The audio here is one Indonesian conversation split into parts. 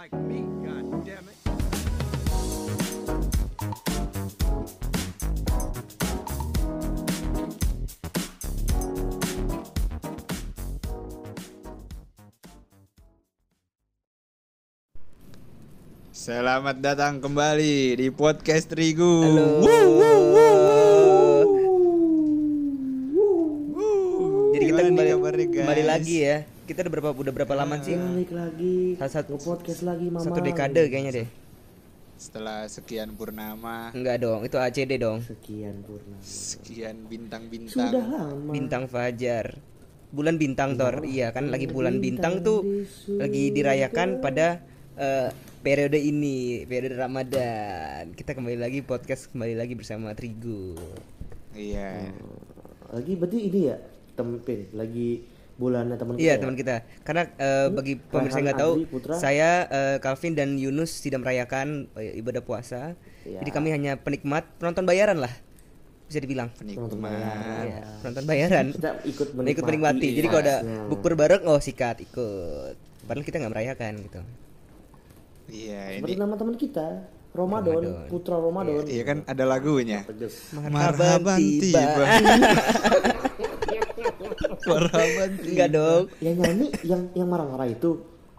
like me, god damn it. Selamat datang kembali di podcast Terigu. Halo. Wuh, wuh, wuh. Jadi kita kembali, kembali lagi ya. Kita udah berapa udah berapa lama sih? Balik lagi Salah satu podcast lagi mama Satu dekade kayaknya deh. Setelah sekian purnama, Enggak dong, itu ACD dong. Sekian purna sekian bintang-bintang. Sudah lama Bintang Fajar. Bulan bintang Tor. Iya kan lagi bulan bintang tuh lagi dirayakan pada eh, periode ini, periode Ramadan. Kita kembali lagi podcast kembali lagi bersama Trigu. Iya. Lagi berarti ini ya Tempin Lagi bulannya teman Iya kita teman kita. Karena eh, bagi pemirsa yang nggak tahu, Putra. saya eh, Calvin dan Yunus tidak merayakan eh, ibadah puasa. Iya. Jadi kami hanya penikmat penonton bayaran lah, bisa dibilang. Penonton Penikmat. bayaran. Iya, penonton bayaran. Kita ikut menikmati ikut menikmati. Jadi kalau ada ikhlasnya. bukur bareng, oh sikat ikut. Padahal kita nggak merayakan gitu. Iya, Seperti ini. nama teman kita Ramadan, Ramadan. Putra Ramadan Iya kan ada lagunya. Tegas Marhaban tiba. Marhaban tiba. Enggak dong. Yang nyanyi yang yang marah-marah itu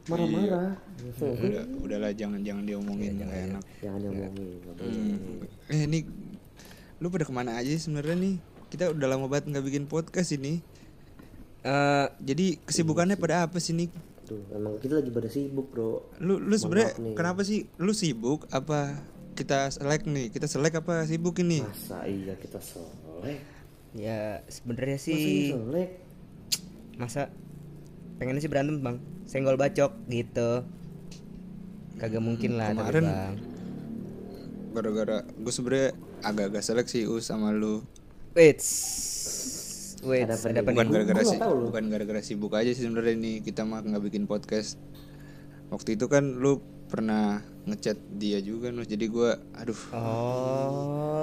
Marah-marah Udah, udahlah jangan jangan diomongin nggak enak. Jangan diomongin nggak boleh. Hmm. Eh ini lu pada ke mana aja sih sebenarnya nih? Kita udah lama banget nggak bikin podcast ini. Eh, Jadi kesibukannya pada apa sih nih? Tuh, emang kita lagi pada sibuk bro Lu lu sebenarnya kenapa sih lu sibuk apa kita selek nih? Kita selek apa sibuk ini? Masa iya kita soleh ya sebenarnya Masa iya sih soleh masa pengennya sih berantem bang, senggol bacok gitu. Kagak mungkin lah tapi Kemarin- bang. Gara-gara gue sebenarnya agak-agak selek sih us sama lu. Wait, wait, Ada apa? Bukan gara-gara sih, bukan gara-gara sibuk aja sih sebenarnya nih kita mah nggak bikin podcast. Waktu itu kan lu pernah ngechat dia juga nuh jadi gua aduh Oh,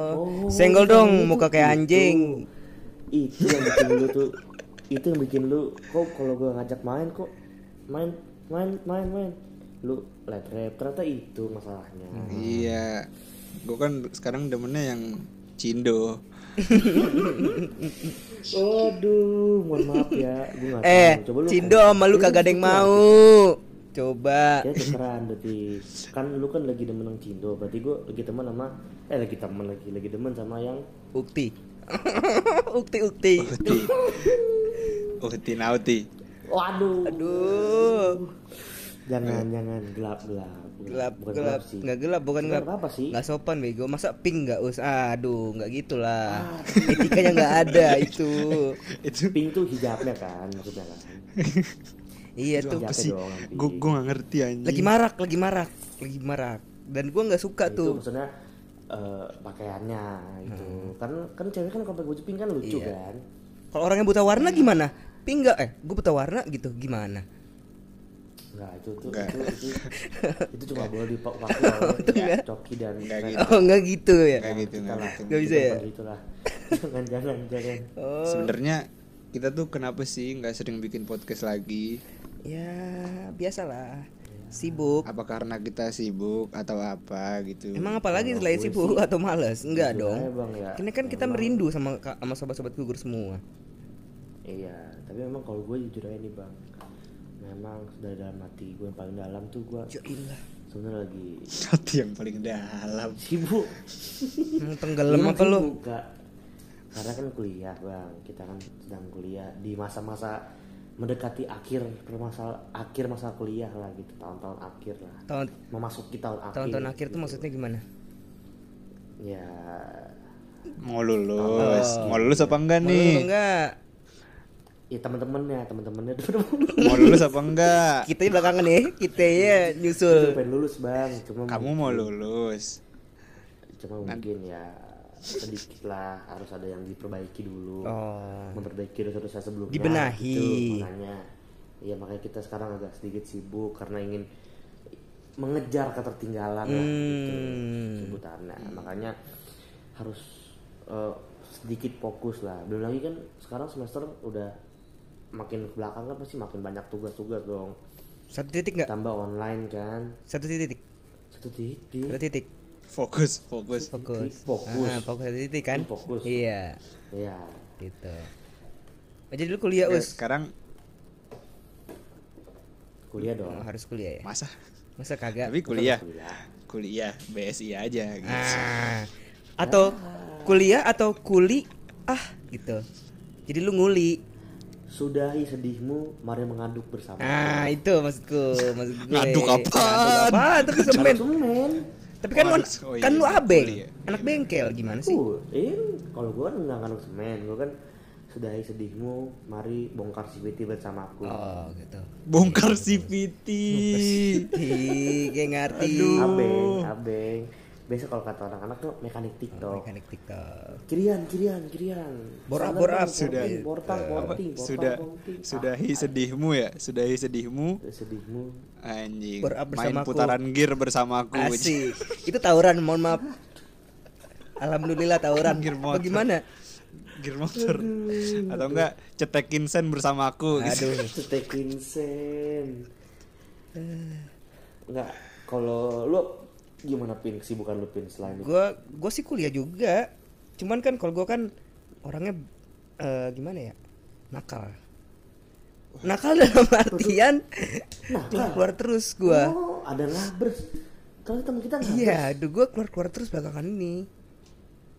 Oh, senggol dong, muka kayak anjing. itu yang bikin lu tuh itu yang bikin lu kok kalau gua ngajak main kok main main main main lu live rap ternyata itu masalahnya iya gua kan sekarang demennya yang cindo Aduh, mohon maaf ya, gua Eh, tahu. Coba lu Cindo sama lu kagak ada yang mau. Coba. Ya tukeran berarti kan lu kan lagi demen sama Cindo, berarti gua lagi teman sama eh lagi temen lagi lagi demen sama yang Ukti. ukti ukti. Uti Uti nauti waduh Aduh. jangan jangan gelap gelap Gelap bukan gelap. sih Enggak gelap bukan Gelap gelap. apa sih? Enggak sopan bego. Masa pink enggak us? Aduh, enggak gitulah. Etikanya enggak ada itu. itu pink tuh hijabnya kan maksudnya kan Iya tuh. apa sih gua gua nggak ngerti anjing Lagi marak, lagi marak, lagi marak. Dan gua nggak suka itu tuh. maksudnya eh, pakaiannya gitu kan kan cewek kan kalau pakai baju pink kan lucu Hmm. Iya. kan Kalau orangnya buta warna gimana? Pink enggak? Eh, gua buta warna gitu. Gimana? Enggak, itu tuh Enggak. itu itu, itu cuma boleh dipakai oleh coki dan Enggak gitu. Oh, enggak gitu ya. Kayak gitu nggak lah gitu. Nggak bisa ya? gitu lah jangan jangan jangan Oh. sebenarnya kita tuh kenapa sih nggak sering bikin podcast lagi Ya, biasalah. Sibuk. apa karena kita sibuk atau apa gitu Emang apa lagi selain sibuk atau malas? Enggak dong. aja, Bang, ya. Ini kan kita merindu sama sama sobat-sobat gugur semua. Iya tapi memang kalau gue jujur aja nih bang. Memang dari dalam hati gue yang paling dalam tuh gue Ya ilah. sebenarnya lagi hati yang paling dalam. Sibuk. Emang tenggelam apa Kak. karena kan kuliah bang. Kita kan sedang kuliah di masa-masa mendekati akhir permasal akhir masa kuliah lah gitu. Tahun-tahun akhir lah. Tahun memasuki tahun akhir tahun-tahun akhir tuh maksudnya gimana? ya. Mau lulus. Mau lulus apa enggak Mau nih? lu enggak? Ya teman-temannya teman-temannya mau lulus apa enggak? Kita belakangan nih, kita ya nyusul. pengen lulus bang. Cuma kamu mau lulus. Cuma mungkin ya sedikit lah harus ada yang diperbaiki dulu. Oh. memperbaiki dosa-dosa sebelumnya. Dibenahi. gitu, makanya. Ya makanya kita sekarang agak sedikit sibuk karena ingin mengejar ketertinggalan lah gitu. Hmm. sebutannya makanya harus eh, sedikit fokus lah. Belum lagi kan sekarang semester udah makin ke belakang kan pasti makin banyak tugas-tugas dong Satu titik nggak? tambah online kan Satu titik. satu titik Satu titik. Fokus, fokus. Fokus. Fokus. Ah, fokus satu titik kan? Fokus. Iya, ya gitu. Oh, jadi lu kuliah us? sekarang kuliah Oh, dong harus kuliah ya? masa? Masa kagak? Tapi kuliah, kuliah kuliah BSI aja gitu. Ah. Atau kuliah atau kuli ah gitu. Jadi lu nguli. Sudahi sedihmu mari mengaduk bersama Ah, itu maksudku, maksud gue. Ngaduk apaan? Ngaduk apaan? Tapi semen. Semen. Tapi kan Oh, lu- oh iya, kan lu iya, abeng, kuliah. anak bengkel gimana sih? Tuh, eh, kalau gua kan nggak ngaduk semen, gua kan sudahi sedihmu, mari bongkar CVT bersamaku. Oh, gitu. Bongkar CVT. Ih, kayak ngerti. Abeng, abeng. Biasa kalau kata anak-anak tuh mekanik TikTok. Mekanik TikTok. Kirian, kirian, kirian. Bor up, Sana bor dong, up. Sudah. porting, portal, Sudah porting. sudahi sedihmu ya, sudahi sedihmu. Ah, sedihmu. Anjing. Main bersamaku. putaran gear bersamaku. Asik. Itu tawuran, mohon maaf. Alhamdulillah tawuran. Gear motor. Bagaimana? Gear motor. Atau enggak cetekin sen bersamaku gitu. Aduh. Stekin sen. Enggak, kalau lu gimana pin kesibukan lu pin selain itu? Gua gua sih kuliah juga. Cuman kan kalau gua kan orangnya eh, gimana ya? Nakal. Nakal dalam artian Nakal? keluar-keluar terus gua. Oh, ada ngabers. Kalau teman kita ngabers. Iya, aduh gua keluar-keluar terus belakangan ini.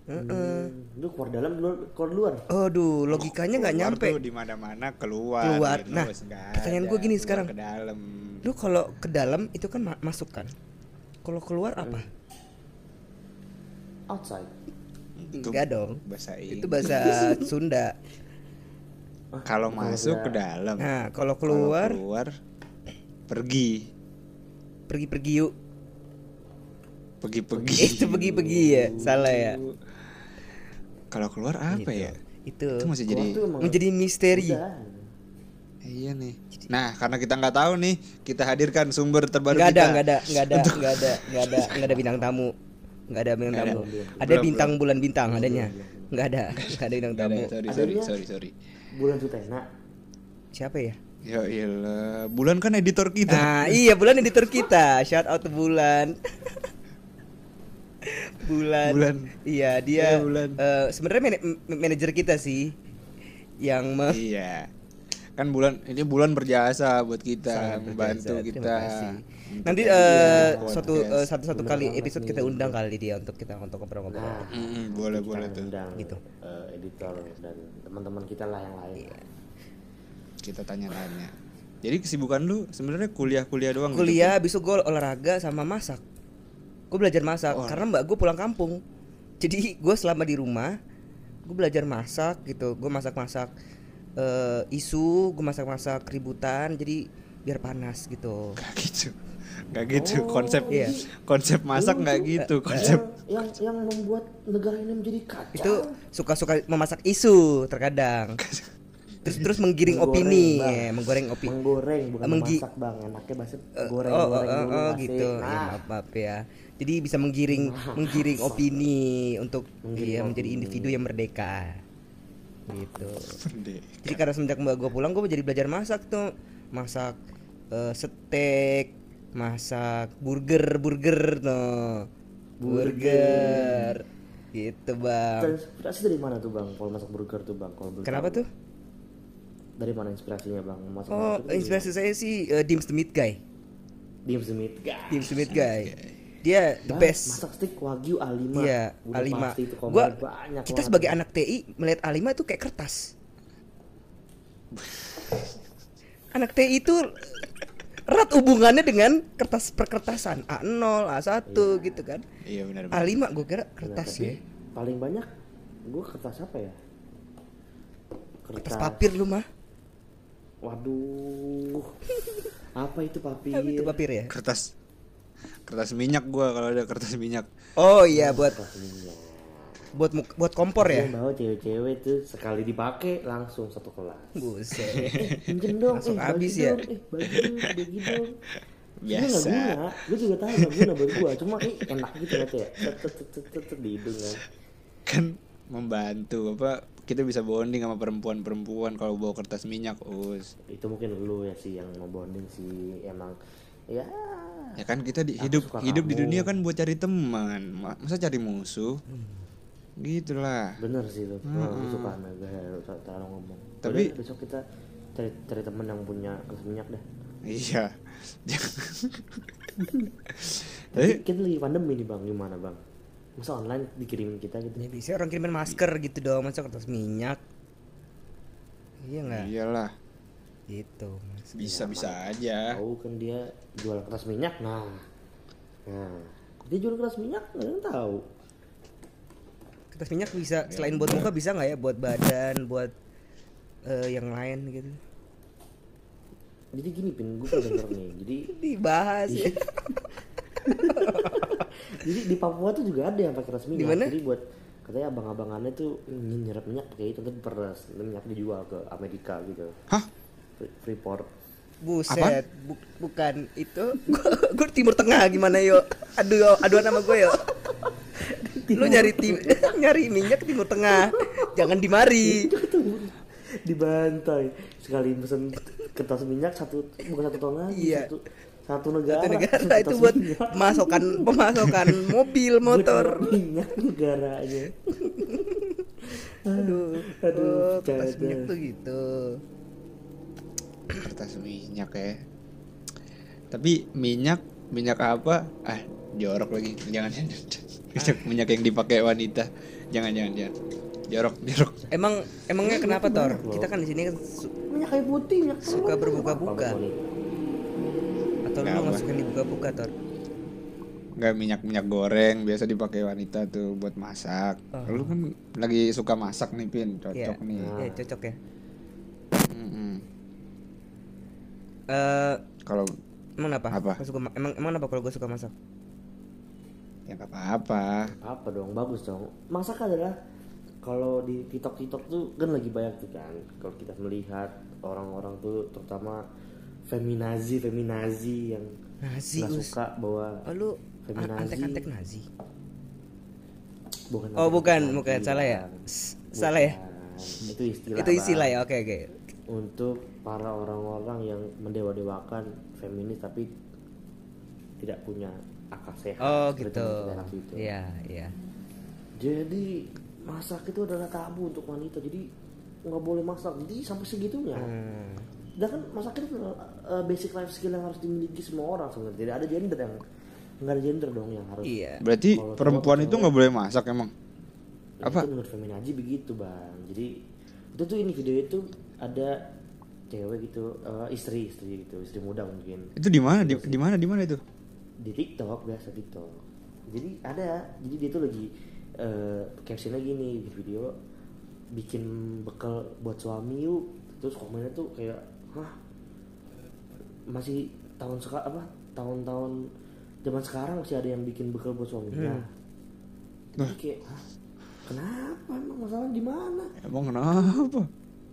Heeh. Hmm, lu keluar dalam, lu keluar luar. Aduh, logikanya nggak Keluar nyampe. tuh di mana-mana keluar. Keluar. gitu, Nah, pertanyaan gua gini Keluar sekarang. Ke dalam. Lu kalau ke dalam itu kan ma- masuk kan. Kalau keluar apa? Outside. Itu Enggak dong. Bahasa Itu Inggris. bahasa Sunda. Kalau masuk ke dalam. Nah, kalau keluar keluar pergi. pergi-pergi yuk. Pergi-pergi. Itu pergi-pergi ya. Salah ya. Kalau keluar apa Gitu. ya? Itu Itu masih jadi menjadi misteri. udah. Iya nih. Nah, karena kita nggak tahu nih, kita hadirkan sumber terbaru Nggak ada, kita. nggak ada, nggak ada, nggak ada, nggak ada, nggak ada bintang tamu. Nggak ada bintang ada. tamu. Ada bintang bulan bintang adanya. Nggak ada, nggak ada bintang ada. tamu. Sorry, sorry, sorry, sorry. Bulan Sutena. Siapa ya? Ya iyalah, bulan kan editor kita. Nah, iya bulan editor kita. Shout out to bulan. bulan. Bulan. Iya, dia Iya, Bulan. eh, sebenarnya mana- m- manajer kita sih yang me- Iya. Kan bulan ini bulan berjasa buat kita, Sangat membantu berjasa. kita. Untuk Nanti podcast. suatu eh, satu-satu Bener kali episode nih. kita undang kali dia untuk kita untuk ngobrol-ngobrol. Nah, Mm-mm, boleh boleh kita tuh. undang Gitu. eh, editor dan teman-teman kita lah yang lain. Iya. Kita tanya-tanya. Jadi kesibukan lu sebenarnya kuliah-kuliah doang gitu? Kuliah habis itu gue olahraga sama masak. Gue belajar masak Oh. karena mbak gue pulang kampung. Jadi gue selama di rumah gue belajar masak gitu. Gue masak-masak eh, isu, gue masak-masak keributan. Jadi biar panas gitu. Gak gitu. Gak gitu konsep Iya. konsep masak nggak gitu konsep. Yang, yang yang membuat negara ini menjadi kacau. Itu suka-suka memasak isu terkadang. Terus terus menggiring Menggoreng, opini, Bang. ya, menggoreng opini. menggoreng bukan Menggi- memasak bang enaknya bahasa Eh, goreng oh, oh, goreng oh, dulu oh, gitu. Ya, Nah, maaf, maaf ya. Jadi bisa menggiring menggiring opini untuk Menggiring iya menjadi opini. individu yang merdeka. Gitu. Jadi karena semenjak mbak gue pulang gue jadi belajar masak tuh. Masak eh, steak, masak burger, burger tuh. Burger. Gitu, Bang. Terinspirasi dari mana tuh bang? Kalau masak burger tuh bang? Kalau Kenapa tahu. tuh? Dari mana inspirasinya bang? Masak Oh, burger tuh inspirasi saya sih eh, Dims the Meat Guy. Dim Smith guys. Dims the Meat Guy. Dia the Bang, best. Masak steak wagyu A5. Iya, Udah A5. pasti itu Gua banyak kita banget. sebagai anak TI melihat A5 itu kayak kertas. anak TI itu erat hubungannya dengan kertas perkertasan A0, A1 gitu kan. Iya benar. benar. A5 gue kira Nah, kertas tapi ya. Paling banyak gue kertas apa ya? Kertas papir lu mah. Waduh. apa itu papir? Apa itu papir ya? Kertas kertas minyak gua kalau ada kertas minyak. Oh iya buat buat buat kompor ya. Yang bawa cewek-cewek tuh sekali dipakai langsung satu kelas. Buset. Pinjem dong, Langsung eh, habis ya. dong, eh bagi bagi dong. Dia nggak Biasa. guna, gue juga tahu nggak guna buat gue, cuma eh, enak gitu tet tet di hidung kan. Kan membantu apa kita bisa bonding sama perempuan-perempuan kalau bawa kertas minyak us itu mungkin lu ya sih yang mau bonding sih emang ya. Ya kan kita di, hidup hidup di kamu. dunia kan buat cari teman. Ma- masa cari musuh? Gitulah. Bener sih lu hmm. suka gaya lu sa- cara ngomong. Tapi- Yaudah, besok kita cari cari temen yang punya kelas minyak dah iya. Tapi kita lagi pandemi nih bang. Gimana bang? Masa online dikirimin kita gitu? Ya bisa orang kirimin masker gitu dong, masa kertas minyak. Iya nggak? iyalah Gitu. Mas. bisa bisa aja tahu kan dia jual kertas minyak nah nah dia jual kertas minyak nggak tahu Kertas minyak bisa selain buat muka bisa nggak ya buat badan, buat eh, yang lain gitu. jadi gini pin gue pernah denger nih jadi Dibahas ya. jadi di Papua tuh juga ada yang pakai kertas minyak Di mana? jadi buat katanya abang-abangannya tuh nyerap minyak pakai itu nanti peras minyak dijual ke Amerika gitu hah Freeport Buset, bu- bukan itu. Gue Timur Tengah gimana yo? Aduh, aduan nama gue yo. Lu nyari tim, nyari minyak ke Timur Tengah. Jangan di mari. dibantai sekali pesen kertas minyak satu bukan satu ton lagi Iya. satu satu negara, Satu negara itu buat minyak. pemasokan pemasokan mobil motor. Minyak negaranya Aduh, Aduh, oh, kertas minyak tuh gitu. Kertas minyak ya. Tapi minyak minyak apa? Ah jorok lagi. Jangan minyak minyak yang dipakai wanita. Jangan jangan jangan. Jorok jorok. Emang emangnya kenapa Tor? Kita kan di sini kan su- minyak kayu putih minyak Suka berbuka-buka. Atau lu suka dibuka-buka Tor? nggak minyak minyak goreng biasa dipakai wanita tuh buat masak. Lu kan lagi suka masak nih pin. Cocok Iya. nih. Iya, cocok ya. Mm-mm. Eh, kalau emang apa? Apa? Gua suka ma- emang emang apa kalau gue suka masak? ya nggak apa-apa apa dong bagus dong masak adalah kalau di tiktok tiktok tuh kan lagi banyak tuh kan kalau kita melihat orang-orang tuh terutama feminazi feminazi yang Nazi Us. suka bahwa Oh lu Feminazi. antek-antek Nazi. bukan Oh bukan, feminazi, bukan salah ya. bukan. Salah ya. Bukan. itu istilah Itu istilah ya. Oke oke. untuk para orang-orang yang mendewa-dewakan feminis tapi tidak punya akal sehat Oh gitu. Iya iya. Jadi masak itu adalah tabu untuk wanita. Jadi nggak boleh masak. Jadi sampai segitunya. Hmm. Dan kan masak itu adalah, uh, basic life skill yang harus dimiliki semua orang sebenarnya. Tidak ada gender yang nggak ada gender dong yang harus. Iya. berarti Kalau perempuan itu nggak boleh masak emang Ya, apa? Itu menurut feminazi begitu bang. Jadi itu tuh ini video itu ada cewek gitu, uh, istri istri gitu, istri muda mungkin. Itu di mana? Di di mana di mana itu? Di TikTok biasa TikTok. Jadi ada, jadi dia tuh lagi uh, captionnya gini di video bikin bekal buat suami yuk. Terus komennya tuh kayak, hah? Masih tahun sekarang apa? Tahun-tahun zaman sekarang masih ada yang bikin bekal buat suaminya. Jadi kayak, hah? Kenapa? Emang masalah di mana? emang kenapa?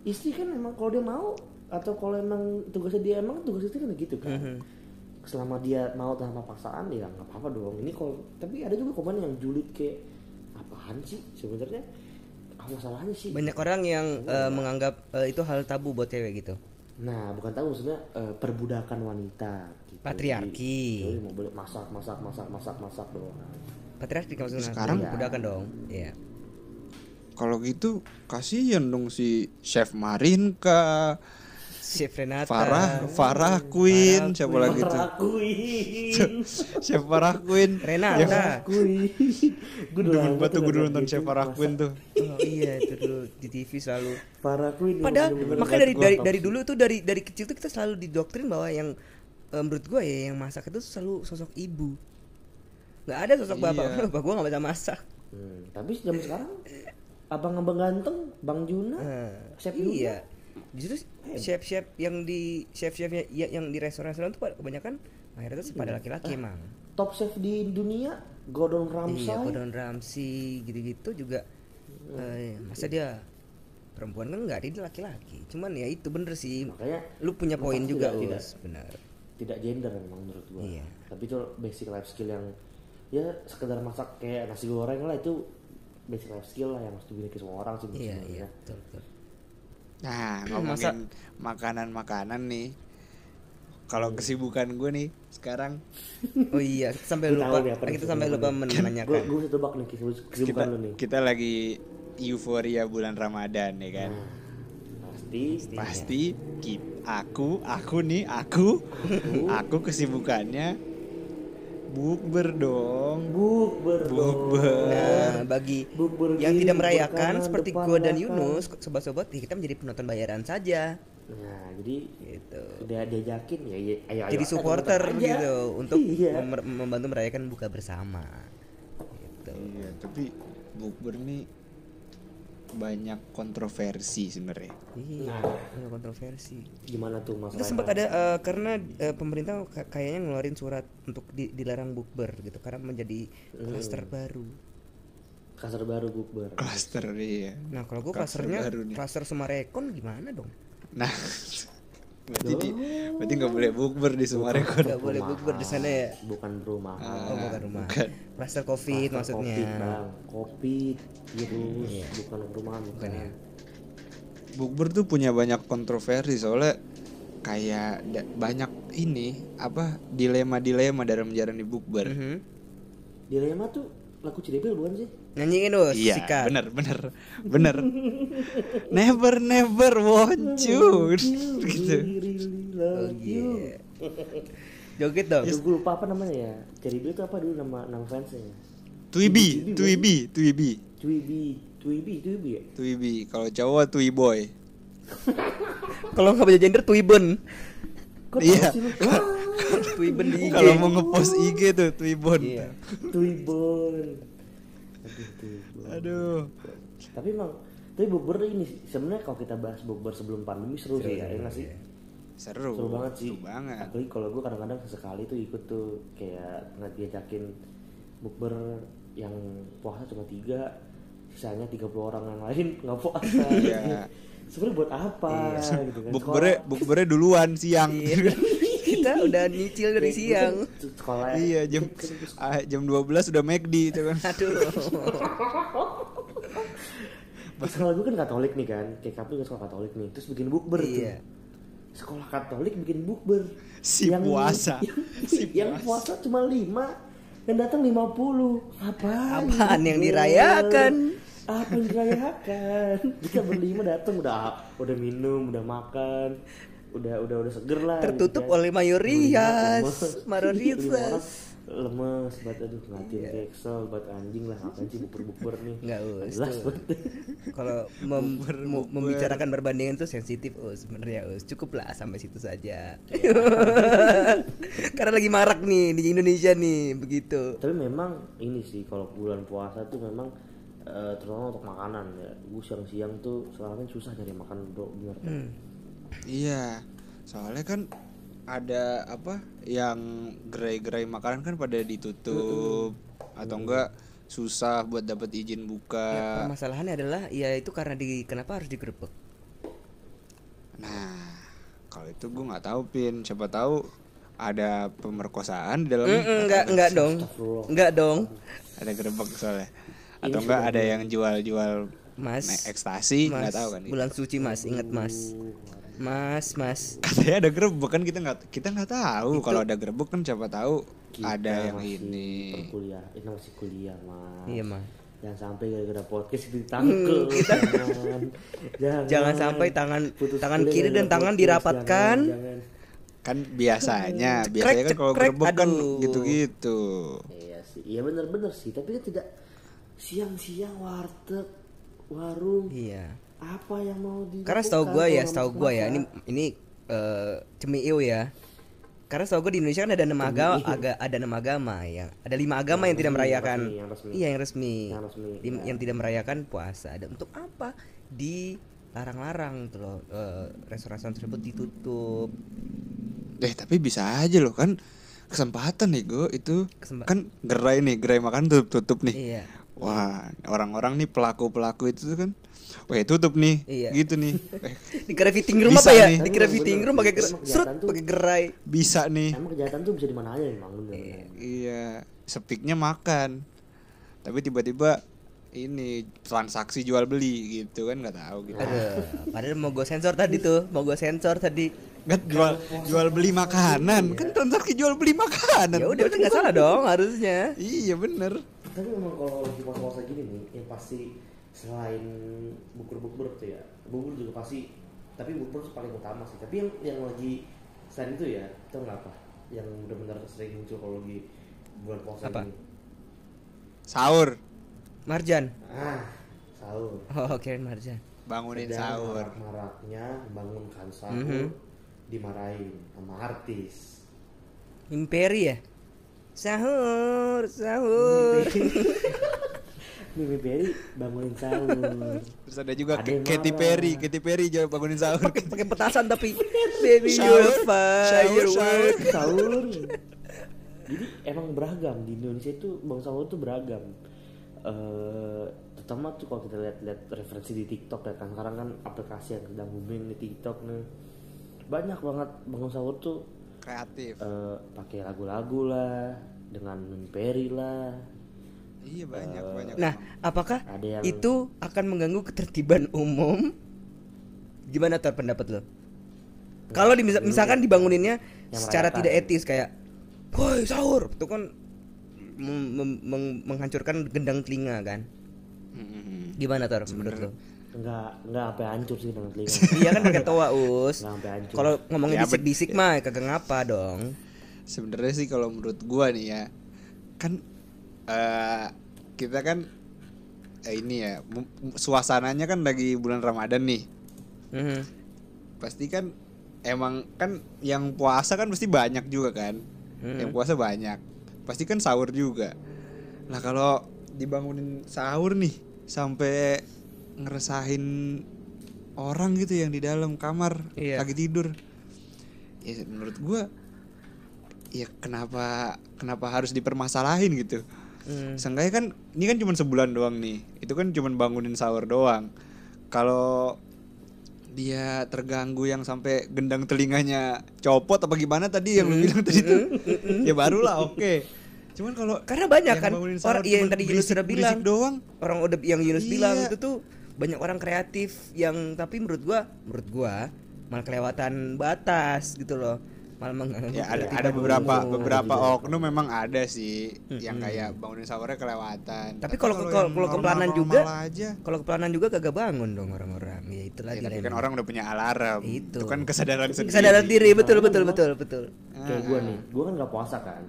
Istri kan emang kalau dia mau atau kalau emang tugasnya dia emang tugas istri kan gitu kan Mhm. selama dia mau tanpa paksaan ya nggak apa-apa dong ini kalau tapi ada juga komen yang julid kayak apaan sih sebenarnya apa masalahnya sih Banyak orang yang eh, menganggap eh, itu hal tabu buat cewek gitu. nah bukan tahu maksudnya eh, perbudakan wanita gitu. Patriarki. Jadi, mau boleh masak masak masak masak masak doang Patriarki maksudnya. Sekarang- budakan dong. Iya. kalau gitu kasihan dong si chef Marinka Chef Renata. Farah Farah Queen siapa lagi tuh chef Farah Queen Renata. Rakuin gue Demen banget tuh gue nonton chef Farah Queen tuh Oh iya itu dulu di TV selalu. Farah Queen Padahal makanya dari gua dari dari dulu tuh dari dari kecil tuh kita selalu didoktrin bahwa yang eh, menurut gua ya yang masak itu selalu sosok ibu. nggak ada sosok bapak. Iya. Bapak gua nggak bisa masak. Hmm, tapi zaman sekarang abang-abang ganteng, Bang Juna, Nah, Chef iya. Justru chef-chef yang di chef-chefnya ya- yang di restoran-restoran tuh pada- kebanyakan mayoritas pada laki-laki emang. top chef di dunia, Gordon Ramsay. Iya, Gordon Ramsay gitu-gitu juga. eh, masa dia perempuan kan nggak dia laki-laki. Cuman ya itu bener sih. Makanya Lu punya poin juga, tidak- tidak. Benar. tidak gender memang menurut gua. Iya. Tapi itu basic life skill yang ya sekedar masak kayak nasi goreng lah itu basic life skill lah yang harus dimiliki semua orang sih Iya, iya, betul, betul. Nah, ngomongin makanan-makanan nih. Kalau kesibukan gue nih sekarang Oh iya, sampai lupa. tahu kita sampai lupa kesibukan men- menanyakan. Gue tebak nih kesibuk- kita kesibukan lu nih. kita lagi euforia bulan Ramadan ya kan. Nah, pasti Pasti ki- aku aku nih aku aku kesibukannya bukber dong. bukber dong. Bukber. Nah, bagi Bukber yang tidak merayakan seperti gua dan belakang. Yunus, sobat-sobat, ya kita menjadi penonton bayaran saja. Nah, jadi Gitu. udah diajakin ya, ya ayo, ayo Jadi ayo, supporter aja. gitu untuk iya. mem- membantu merayakan buka bersama. Gitu. Iya, tapi bukber nih banyak kontroversi sebenarnya. Iya, Nah. ada kontroversi. gimana tuh mas Itu sempat ada eh, karena eh, pemerintah ka- kayaknya ngeluarin surat untuk di- dilarang bukber gitu karena menjadi Hmm. klaster baru. kasar baru bukber Klaster iya. Nah, kalau gue Klaster klasternya klaster Sumarekon gimana dong? Nah, berarti di, berarti nggak boleh bukber di Sumarekon. Gak boleh bukber di sana ya. bukan rumah Oh, bukan rumah. bukan. Klaster Covid maksudnya. covid bang covid virus Iya. bukan rumah bukan ya. Bukber tuh punya banyak kontroversi soalnya kayak da- banyak ini apa dilema-dilema dalam menjalani bukber. Mhm. dilema tuh lagu Cidebel bukan sih Nyanyiin dong, Iya, sikat. bener, bener, bener. never, never want you, gitu. Really Oh love you. iya. Joget dong. Aduh, gue lupa apa namanya ya Cidebel itu apa dulu nama nama fansnya Twibi, Twibi, Twibi, Twibi Twibi Twibi ya Twibi. Kalau cowok Twiboy. Kalau nggak baca gender Twiben. Kok Iya. sih Twiben di IG. Kalau mau ngepost IG tuh Twibon. Iya. Twibon aduh Aduh. tapi emang tapi bukber ini sih, sebenarnya kalau kita bahas bukber sebelum pandemi seru, sih ya, ya nggak sih Seru. seru banget sih Seru banget. apalagi kalau gue kadang-kadang sesekali tuh ikut tuh kayak nggak diajakin bukber yang puasa cuma tiga sisanya 30 orang yang lain nggak puasa Iya. sebenarnya buat apa gitu kan Bukbernya, bukbernya duluan siang. Iya. Kita udah nyicil dari siang. sekolah iya, jam ah, jam 12 udah McD itu kan. Aduh. Pas sekolah gue kan Katolik nih kan, kayak kamu kan sekolah Katolik nih, terus bikin bukber Iya. tuh. Sekolah Katolik bikin bukber. Si puasa. Yang, Si yang puasa cuma 5 yang datang 50. Apaan? Apaan yang dirayakan? Apa yang dirayakan? Kita berlima datang udah udah minum, udah makan, udah udah udah seger lah. Tertutup gitu kan. oleh mayoritas, orang lemes banget aduh ngatin keksel buat anjing lah ngapain sih bukber-bukber nih Nggak us, jelas tuh. banget Kalau mem- membicarakan perbandingan itu sensitif us sebenarnya us cukup lah sampai situ saja. Karena lagi marak nih di Indonesia nih begitu. tapi memang ini sih kalau bulan puasa tuh memang eh, terutama untuk makanan ya gue siang-siang tuh soalnya susah nyari makan bro bener kan? Hmm. Iya. Soalnya kan ada apa yang gerai-gerai makanan kan pada ditutup atau enggak susah buat dapat izin Ya, buka. permasalahannya adalah ya itu karena di kenapa harus digerebek? Nah, kalau itu gue nggak tahu pin. Siapa tahu ada pemerkosaan di dalam Mm, enggak enggak dong. Enggak dong. ada gerebek soalnya. Atau enggak ada yang jual-jual Mas. ekstasi nggak tahu kan. bulan suci Mas, ingat Mas. Mas, Mas. Katanya ada gerebek kan kita nggak kita nggak tahu kalau ada gerebek kan siapa tahu Kita ada yang masih ini. perkuliah ini masih kuliah mas Iya, Mas. jangan sampai gara-gara podcast itu ditangkel jangan jangan Jangan sampai tangan Putus tangan kuliah kiri dan tangan dirapatkan. jangan, jangan. Kan biasanya, biasanya kan kalau gerebek kan gitu-gitu. iya sih iya bener-bener sih tapi kan tidak siang-siang warteg warung Iya. apa yang mau di Karena setahu gua ya, setahu gua ya, ini ini eh cemiu ya. Karena setahu gua di Indonesia kan ada enam agama, aga, ada enam agama ya. Ada lima agama yang, Yang tidak merayakan. yang resmi, yang resmi. Iya yang resmi. Yang resmi, ya. yang tidak merayakan puasa. Dan untuk apa? Dilarang-larang tuh loh. eh, restoran tersebut ditutup. Eh tapi bisa aja loh kan kesempatan nih gue itu Kesempa- kan gerai nih gerai makan tutup tutup nih. Iya. Wah orang-orang nih pelaku pelaku itu kan, wah tutup nih, Iya. gitu nih, eh, Dikira fitting room apa ya? nih. Fitting bener room pakai serut pakai gerai. bisa nih, emang kejahatan tuh bisa di mana aja emang bener iya, sepiknya makan, tapi tiba-tiba ini transaksi jual beli gitu kan nggak tahu gitu. Aduh, padahal mau gue sensor tadi tuh, mau gue sensor tadi. Nggak jual jual beli makanan kan transaksi jual beli makanan. Ya udah, udah nggak salah dong harusnya. Iya bener. Tapi memang kalau lagi puasa-puasa gini nih yang pasti selain bukur-bukur tuh ya bubur juga pasti tapi bubur tuh paling utama sih tapi yang yang lagi selain itu ya itu apa yang benar-benar sering muncul kalau lagi bulan puasa Apa? ini Sahur, Marjan. ah sahur Oh, kirain Marjan. bangunin Sedang sahur. marak-maraknya bangunkan sahur Mhm. dimarahin sama artis Imperi ya? Sahur, sahur. Mimi Berry bangunin sahur Terus ada juga Ada Katy. Perry, Katy Perry juga bangunin sahur. Pakai pakai petasan tapi baby Sahur, you're sahur, sahur. jadi emang beragam di Indonesia itu bang sahur tuh beragam eh terutama tuh kalau kita lihat-lihat referensi di TikTok ya kan sekarang kan aplikasi yang sedang booming di TikTok nih banyak banget bangun sahur tuh Kreatif. eh, pakai lagu-lagu lah dengan Perry lah Iya banyak banyak. Nah, apakah Ada yang- itu akan mengganggu ketertiban umum? Gimana tuh pendapat lo? Kalau di, misalkan dibanguninnya Yang secara tidak etis kayak, woi sahur, itu kan mem- mem- meng- menghancurkan gendang telinga kan? Gimana tuh menurut lo? Nggak nggak sampai hancur sih dengan telinga iya kan pakai toa us. nggak sampai hancur Kalau ngomongin Ya, bisik-bisik mah kagak ngapa dong. Sebenarnya sih kalau menurut gua nih ya, kan eh kita kan eh, ini ya suasananya kan lagi bulan Ramadan nih. Mhm. Pasti kan emang kan yang puasa kan pasti banyak juga kan. Hmm. Yang puasa banyak. Pasti kan sahur juga. Nah, kalau dibangunin sahur nih sampai ngeresahin orang gitu yang di dalam kamar Iya. lagi tidur. Ya menurut gua ya kenapa kenapa harus dipermasalahin gitu. Hmm. Seenggaknya kan ini kan cuma sebulan doang nih. Itu kan cuma bangunin sahur doang. Kalau dia terganggu yang sampai gendang telinganya copot apa gimana tadi yang lu bilang tadi tuh ya barulah oke cuman kalau Karena banyak kan orang iya, yang tadi Yunus sudah bilang. doang orang udah yang Yunus Iya. bilang itu tuh banyak orang kreatif yang tapi menurut gua menurut gua malah kelewatan batas gitu loh. Malah mengganggu ya ada ada beberapa umum. beberapa oknum memang ada sih yang kayak bangunin sahurnya kelewatan. Tapi kalau kalau kalau keplanan juga kalau keplanan juga kagak bangun dong orang-orang. Ya itu ya, lagi tapi kan orang udah punya alarm. Itu. itu kan kesadaran sendiri. kesadaran diri. Betul betul betul betul. Kayak gue nih gue kan nggak puasa kan.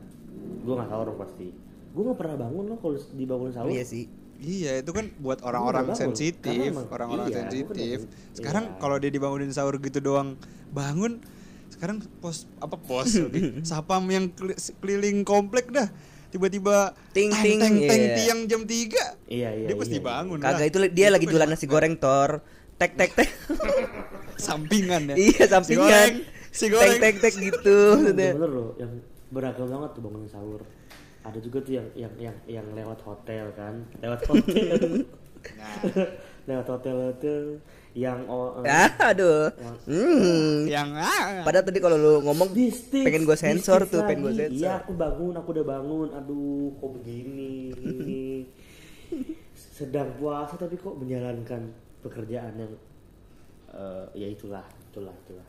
Gue nggak sahur pasti. Gue nggak pernah bangun loh kalau dibangunin sahur. Iya sih Iya itu kan buat orang-orang sensitif, orang-orang iya, sensitif. kan- Sekarang iya. kalau dia dibangunin sahur gitu doang bangun, sekarang pos apa pos lagi? sapam yang keli- keliling komplek dah tiba-tiba Ting, ting, teng, teng, iya. tiang jam 3 iya iya dia pasti iya. bangun kagak lah. itu dia lagi jualan nasi goreng tor tek tek tek sampingan ya iya Si sampingan goreng, si tek goreng tek tek gitu maksudnya. bener loh yang beragam banget tuh bangunin sahur ada juga tuh yang yang yang yang lewat hotel kan lewat hotel Nah, lewat hotel hotel yang oh, Ah, aduh hmm. yang ah, Padahal tadi kalau lu ngomong This tips, pengen gue sensor tuh, pengen gue lagi. sensor. Iya, aku bangun, aku udah bangun. Aduh, kok begini? Sedang puasa tapi kok menjalankan pekerjaan yang eh, ya itulah, itulah, itulah.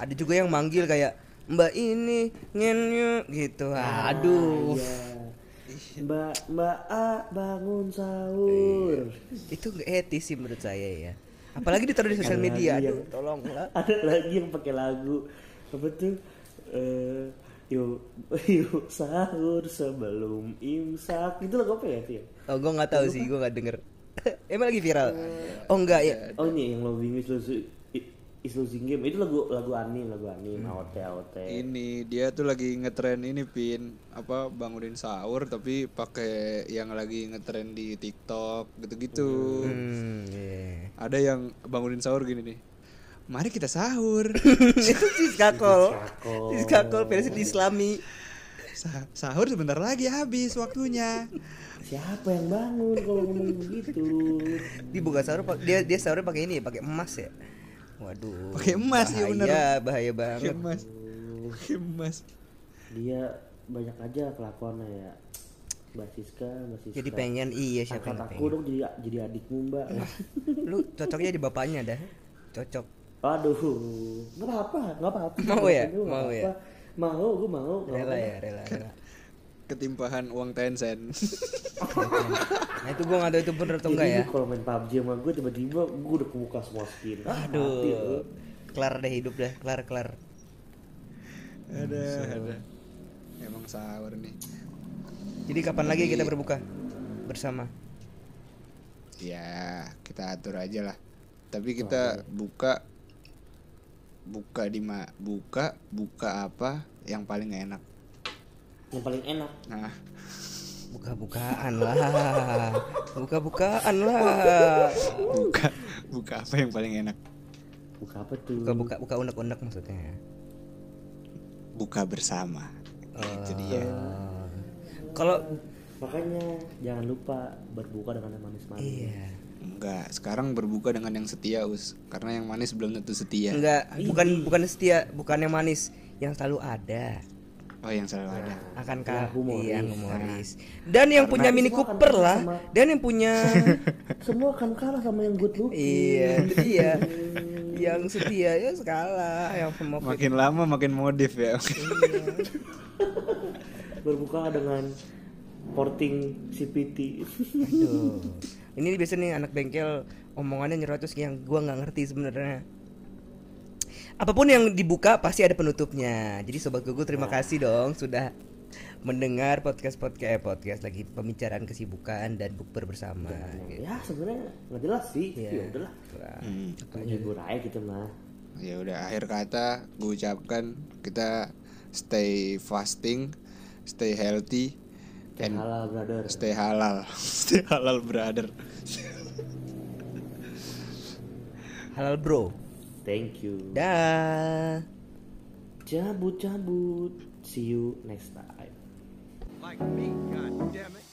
Ada juga yang manggil kayak Mbak ini ngenyu gitu. Aduh. Iya. Mbak Mbak A bangun sahur. Itu gak etis sih menurut saya ya. Apalagi ditaruh di sosial media. Aduh, yang- tolonglah. Ada lagi yang pakai lagu apa tuh? Eh, yuk yuk sahur sebelum imsak itu lagu apa ya ya? Oh, gue nggak tahu sih, gue nggak denger. Emang lagi viral? Oh enggak ya. Oh ini yang Loving is Losing is Losing Game itu lagu lagu anim lagu anim Hmm. AOT AOT. ini dia tuh lagi ngetren ini pin apa bangunin sahur tapi pakai yang lagi ngetren di TikTok gitu-gitu Hmm, iya. ada yang bangunin sahur gini nih mari kita sahur Itu Siskakol. Siskakol. Versi Islami. Sa- sahur sebentar lagi habis waktunya Siapa yang bangun kalau ngomong begitu? Di buka sahur dia dia sahurnya pakai ini pakai emas ya. Waduh. Pakai emas, iya bener. Iya, bahaya Pakai banget. emas Pakai emas Dia banyak aja kelakuannya ya. Mbak Siska, Mbak Siska. Jadi pengen iya siapa yang aku pengen. dong jadi jadi adikmu mbak. Lu cocoknya di bapaknya dah. Cocok. Aduh, nggak apa-apa, nggak apa-apa. Mau ya? Mau ya? Mau, gue mau. Rela ya, rela, rela. Ketimpahan uang Tencent. Nah itu gua nggak tahu itu bener atau enggak Jadi ya. kalau main PUBG sama gue tiba-tiba gue udah kebuka semua skin. Ah. Aduh. Kelar deh hidup dah, kelar kelar. ada, ada. Emang sahur nih. Jadi kapan lagi kita berbuka bersama? Ya, kita atur aja lah. Tapi kita buka buka di ma buka buka apa yang paling enak. Yang paling enak. Nah, Buka-bukaan lah. Buka-bukaan lah. buka buka apa yang paling enak? Buka apa tuh? Buka-buka buka unek-unek maksudnya. Buka bersama. Itu dia. Oh. Kalau Makanya jangan lupa berbuka dengan yang manis-manis. iya. Enggak, sekarang berbuka dengan yang setia, Us. Karena yang manis belum tentu setia. Enggak, bukan bukan setia, bukan yang manis, yang selalu ada. Oh, yang selalu ada. Akankah Ya, humoris. iya humoris. Dan yang punya Mini semua akan Cooper kalah lah, sama- dan yang punya Semua akan kalah sama yang good looking. iya, dia. yang setia ya skala, yang semua Makin lama makin modif ya. Berbuka dengan porting CPT. Aduh. Ini biasa nih anak bengkel omongannya nyerocos yang gua nggak ngerti sebenarnya. Apa pun yang dibuka pasti ada penutupnya. Jadi sobat gugu terima kasih dong sudah mendengar podcast podcast eh, podcast lagi pembicaraan kesibukan dan bukber bersama. gitu. ya sebenarnya nggak jelas sih. Iya. Ya udahlah. Hmm. Menghibur aja gitu mah. Ya udah akhir kata gue ucapkan kita stay fasting, stay healthy, Kayak and halal brother. stay halal. stay halal brother. Halal bro. Thank you. Dah. Cabut cabut. See you next time. Like me, god damn it.